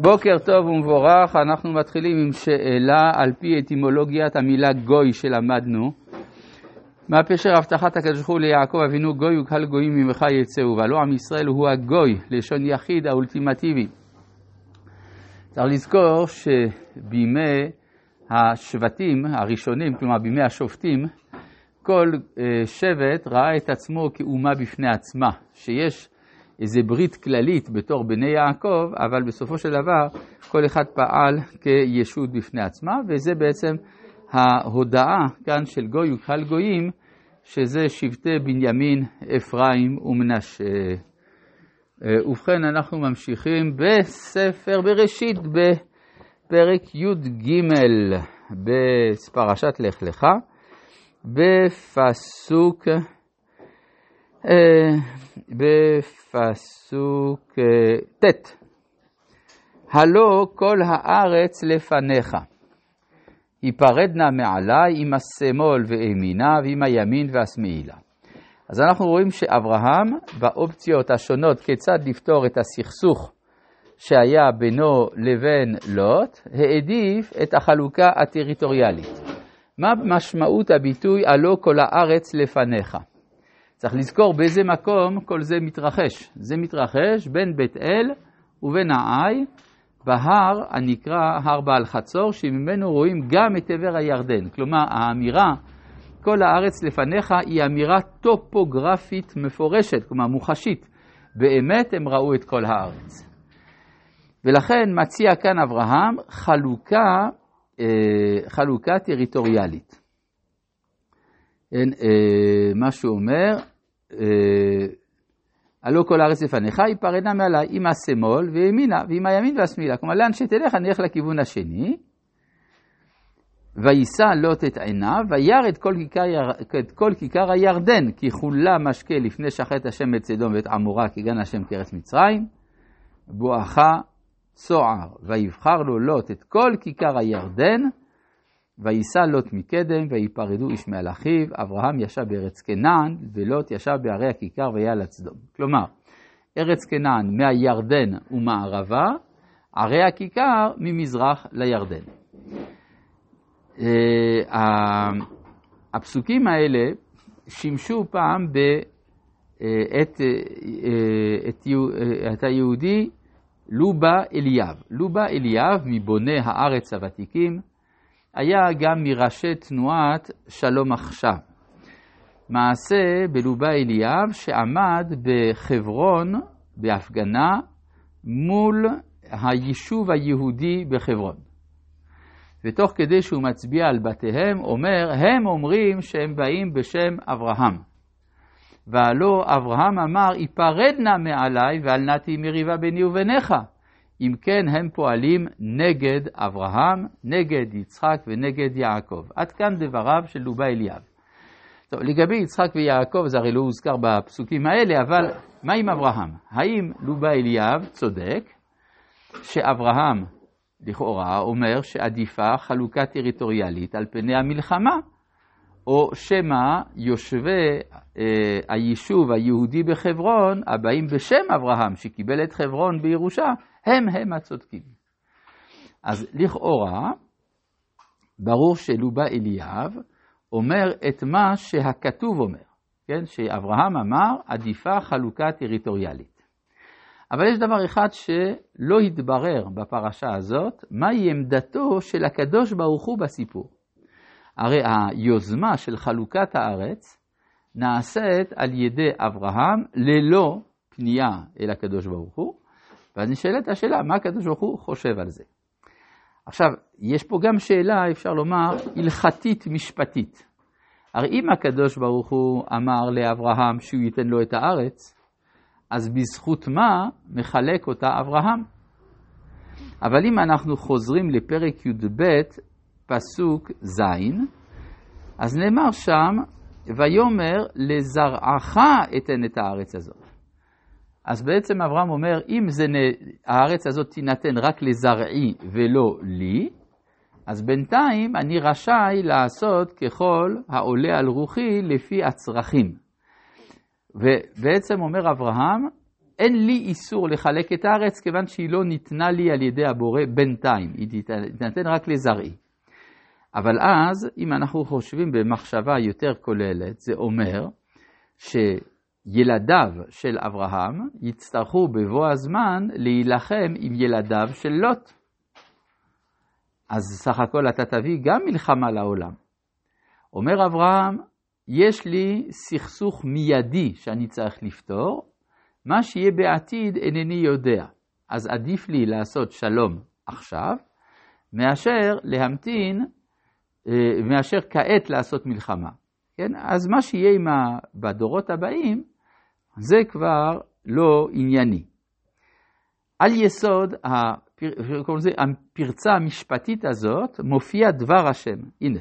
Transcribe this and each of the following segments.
בוקר טוב ומבורך, אנחנו מתחילים עם שאלה על פי אטימולוגיית המילה גוי שלמדנו. מה פשר הבטחת הקדוש ברוך הוא ליעקב אבינו גוי וקהל גויים ממך יצאו, והלא עם ישראל הוא הגוי, לשון יחיד האולטימטיבי. צריך לזכור שבימי השבטים הראשונים, כלומר בימי השופטים, כל אה, שבט ראה את עצמו כאומה בפני עצמה, שיש איזה ברית כללית בתור בני יעקב, אבל בסופו של דבר כל אחד פעל כישות בפני עצמה, וזה בעצם ההודעה כאן של גוי וקהל גויים, שזה שבטי בנימין, אפרים ומנשה. אה, ובכן, אנחנו ממשיכים בספר בראשית, בפרק י"ג, בפרשת לך לך, בפסוק, בפסוק אה, ט' הלא כל הארץ לפניך, היפרדנה מעלי עם השמאל וימינה ועם הימין והשמאלה. אז אנחנו רואים שאברהם, באופציות השונות כיצד לפתור את הסכסוך שהיה בינו לבין לוט, העדיף את החלוקה הטריטוריאלית. מה משמעות הביטוי הלא כל הארץ לפניך? צריך לזכור באיזה מקום כל זה מתרחש. זה מתרחש בין בית אל ובין העי, בהר הנקרא הר בעל חצור, שממנו רואים גם את עבר הירדן. כלומר, האמירה כל הארץ לפניך היא אמירה טופוגרפית מפורשת, כלומר מוחשית. באמת הם ראו את כל הארץ. ולכן מציע כאן אברהם חלוקה, אה, חלוקה טריטוריאלית. אין, אה, מה שהוא אומר, אה, הלא כל הארץ לפניך, יפרדנה מעלי עם השמאל וימינה, ועם הימין והשמאלה. כלומר, לאן שתלך, אני אלך לכיוון השני. ויישא לוט את עיניו, וירא את כל כיכר, את כל כיכר הירדן, כי כולה משקה לפני שחט השם את סדום ואת עמורה, כי גן השם כארץ מצרים. בואכה צוער, ויבחר לו לוט את כל כיכר הירדן, ויישא לוט מקדם, ויפרדו איש מעל אחיו, אברהם ישב בארץ כנען, ולוט ישב בערי הכיכר ויהיה לצדום. כלומר, ארץ כנען מהירדן ומערבה, ערי הכיכר ממזרח לירדן. אה, הפסוקים האלה שימשו פעם את, אה, את, את היהודי לובה אליאב. לובה אליאב מבוני הארץ הוותיקים, היה גם מראשי תנועת שלום עכשיו. מעשה בלובה אליאב שעמד בחברון בהפגנה מול היישוב היהודי בחברון. ותוך כדי שהוא מצביע על בתיהם, אומר, הם אומרים שהם באים בשם אברהם. והלא אברהם אמר, היפרדנה מעלי ואל נתי מריבה ביני וביניך. אם כן הם פועלים נגד אברהם, נגד יצחק ונגד יעקב. עד כאן דבריו של לובה אליאב. טוב, לגבי יצחק ויעקב זה הרי לא הוזכר בפסוקים האלה, אבל מה עם אברהם? האם לובה אליאב צודק שאברהם לכאורה אומר שעדיפה חלוקה טריטוריאלית על פני המלחמה, או שמא יושבי אה, היישוב היהודי בחברון, הבאים בשם אברהם, שקיבל את חברון בירושה, הם הם הצודקים. אז לכאורה, ברור שלובה אליאב אומר את מה שהכתוב אומר, כן? שאברהם אמר, עדיפה חלוקה טריטוריאלית. אבל יש דבר אחד שלא התברר בפרשה הזאת, מהי עמדתו של הקדוש ברוך הוא בסיפור. הרי היוזמה של חלוקת הארץ נעשית על ידי אברהם ללא פנייה אל הקדוש ברוך הוא, ואז נשאלת השאלה, מה הקדוש ברוך הוא חושב על זה? עכשיו, יש פה גם שאלה, אפשר לומר, הלכתית משפטית. הרי אם הקדוש ברוך הוא אמר לאברהם שהוא ייתן לו את הארץ, אז בזכות מה מחלק אותה אברהם? אבל אם אנחנו חוזרים לפרק י"ב, פסוק ז', אז נאמר שם, ויאמר לזרעך אתן את הארץ הזאת. אז בעצם אברהם אומר, אם זה, הארץ הזאת תינתן רק לזרעי ולא לי, אז בינתיים אני רשאי לעשות ככל העולה על רוחי לפי הצרכים. ובעצם אומר אברהם, אין לי איסור לחלק את הארץ כיוון שהיא לא ניתנה לי על ידי הבורא בינתיים, היא תינתן רק לזרעי. אבל אז, אם אנחנו חושבים במחשבה יותר כוללת, זה אומר שילדיו של אברהם יצטרכו בבוא הזמן להילחם עם ילדיו של לוט. אז סך הכל אתה תביא גם מלחמה לעולם. אומר אברהם, יש לי סכסוך מיידי שאני צריך לפתור, מה שיהיה בעתיד אינני יודע. אז עדיף לי לעשות שלום עכשיו, מאשר להמתין, אה, מאשר כעת לעשות מלחמה. כן? אז מה שיהיה. בדורות הבאים, זה כבר לא ענייני. על יסוד הפר... הפרצה המשפטית הזאת מופיע דבר השם. הנה.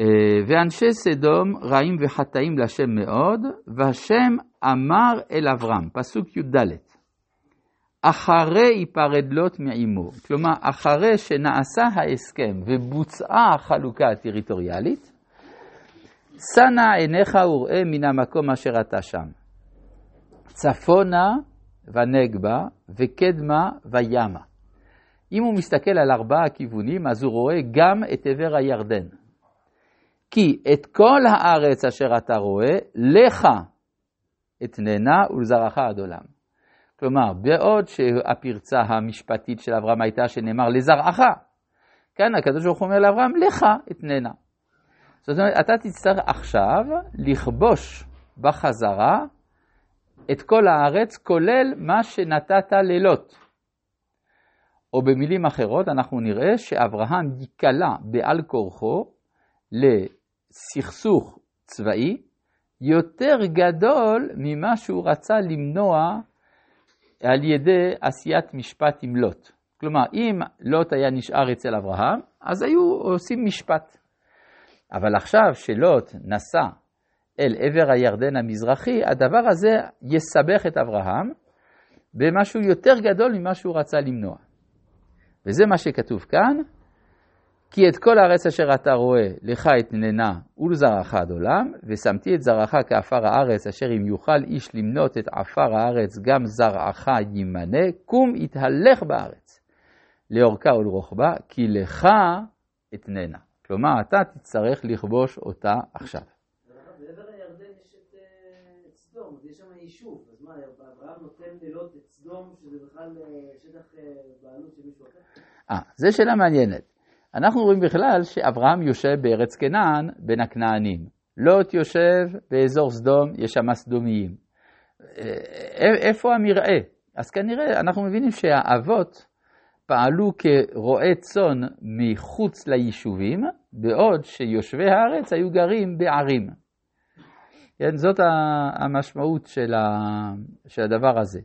אה, ואנשי סדום רעים וחטאים לשם מאוד, והשם אמר אל אברהם, פסוק י"ד, אחרי היפרד לוט מעמו, כלומר אחרי שנעשה ההסכם ובוצעה החלוקה הטריטוריאלית, שנא עיניך וראה מן המקום אשר אתה שם. צפונה ונגבה וקדמה וימה. אם הוא מסתכל על ארבעה כיוונים, אז הוא רואה גם את עבר הירדן. כי את כל הארץ אשר אתה רואה, לך אתננה ולזרעך עד עולם. כלומר, בעוד שהפרצה המשפטית של אברהם הייתה שנאמר לזרעך, כאן הקדוש ברוך הוא אומר לאברהם, לך אתננה. זאת אומרת, אתה תצטרך עכשיו לכבוש בחזרה את כל הארץ, כולל מה שנתת ללוט. או במילים אחרות, אנחנו נראה שאברהם ייקלע בעל כורחו לסכסוך צבאי יותר גדול ממה שהוא רצה למנוע על ידי עשיית משפט עם לוט. כלומר, אם לוט היה נשאר אצל אברהם, אז היו עושים משפט. אבל עכשיו שלוט נסע אל עבר הירדן המזרחי, הדבר הזה יסבך את אברהם במשהו יותר גדול ממה שהוא רצה למנוע. וזה מה שכתוב כאן, כי את כל הארץ אשר אתה רואה, לך אתננה ולזרעך עד עולם, ושמתי את זרעך כעפר הארץ, אשר אם יוכל איש למנות את עפר הארץ, גם זרעך ימנה, קום יתהלך בארץ, לאורכה ולרוחבה, כי לך אתננה. כלומר, אתה תצטרך לכבוש אותה עכשיו. בעבר הירדן יש את אה, סדום, יש שם יישוב, אז מה, אברהם נותן ללוט את סדום, שזה בכלל אה, שטח אה, בעלות של מישהו אחר? אה, זו שאלה מעניינת. אנחנו רואים בכלל שאברהם יושב בארץ כנען בין הכנענים. לוט יושב באזור סדום, יש שם סדומיים. איפה המרעה? אז כנראה אנחנו מבינים שהאבות פעלו כרועי צאן מחוץ ליישובים, בעוד שיושבי הארץ היו גרים בערים. כן, זאת המשמעות של, ה, של הדבר הזה.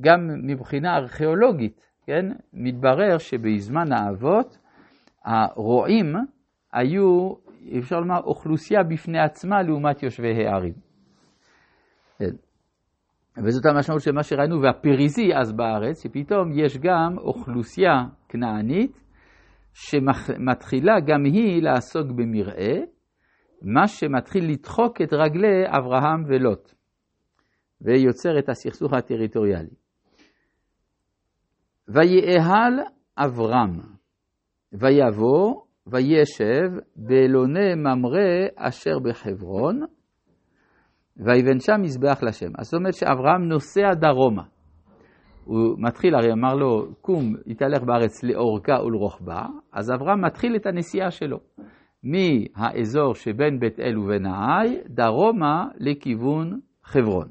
גם מבחינה ארכיאולוגית, כן, מתברר שבזמן האבות הרועים היו, אפשר לומר, אוכלוסייה בפני עצמה לעומת יושבי הערים. כן. וזאת המשמעות של מה שראינו, והפריזי אז בארץ, שפתאום יש גם אוכלוסייה כנענית שמתחילה גם היא לעסוק במרעה, מה שמתחיל לדחוק את רגלי אברהם ולוט, ויוצר את הסכסוך הטריטוריאלי. ויאהל אברהם, ויבוא, וישב באלוני ממרא אשר בחברון, ויבן שם מזבח לשם. אז זאת אומרת שאברהם נוסע דרומה. הוא מתחיל, הרי אמר לו, קום, יתהלך בארץ לאורכה ולרוחבה, אז אברהם מתחיל את הנסיעה שלו. מהאזור שבין בית אל ובין העי, דרומה לכיוון חברון.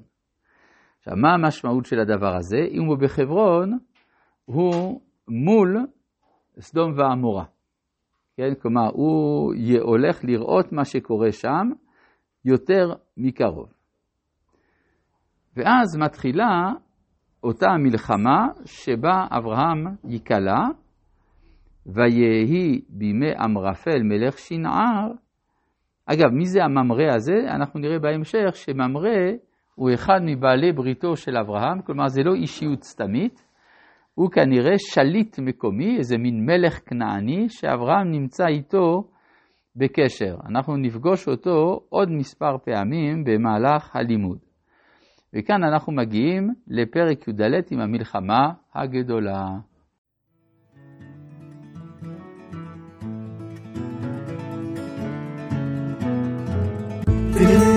עכשיו, מה המשמעות של הדבר הזה? אם הוא בחברון, הוא מול סדום ועמורה. כן? כלומר, הוא הולך לראות מה שקורה שם יותר מקרוב. ואז מתחילה אותה מלחמה שבה אברהם ייקלע, ויהי בימי אמרפל מלך שנער. אגב, מי זה הממרא הזה? אנחנו נראה בהמשך שממרא הוא אחד מבעלי בריתו של אברהם, כלומר זה לא אישיות סתמית, הוא כנראה שליט מקומי, איזה מין מלך כנעני, שאברהם נמצא איתו בקשר. אנחנו נפגוש אותו עוד מספר פעמים במהלך הלימוד. וכאן אנחנו מגיעים לפרק י"ד עם המלחמה הגדולה. Yeah.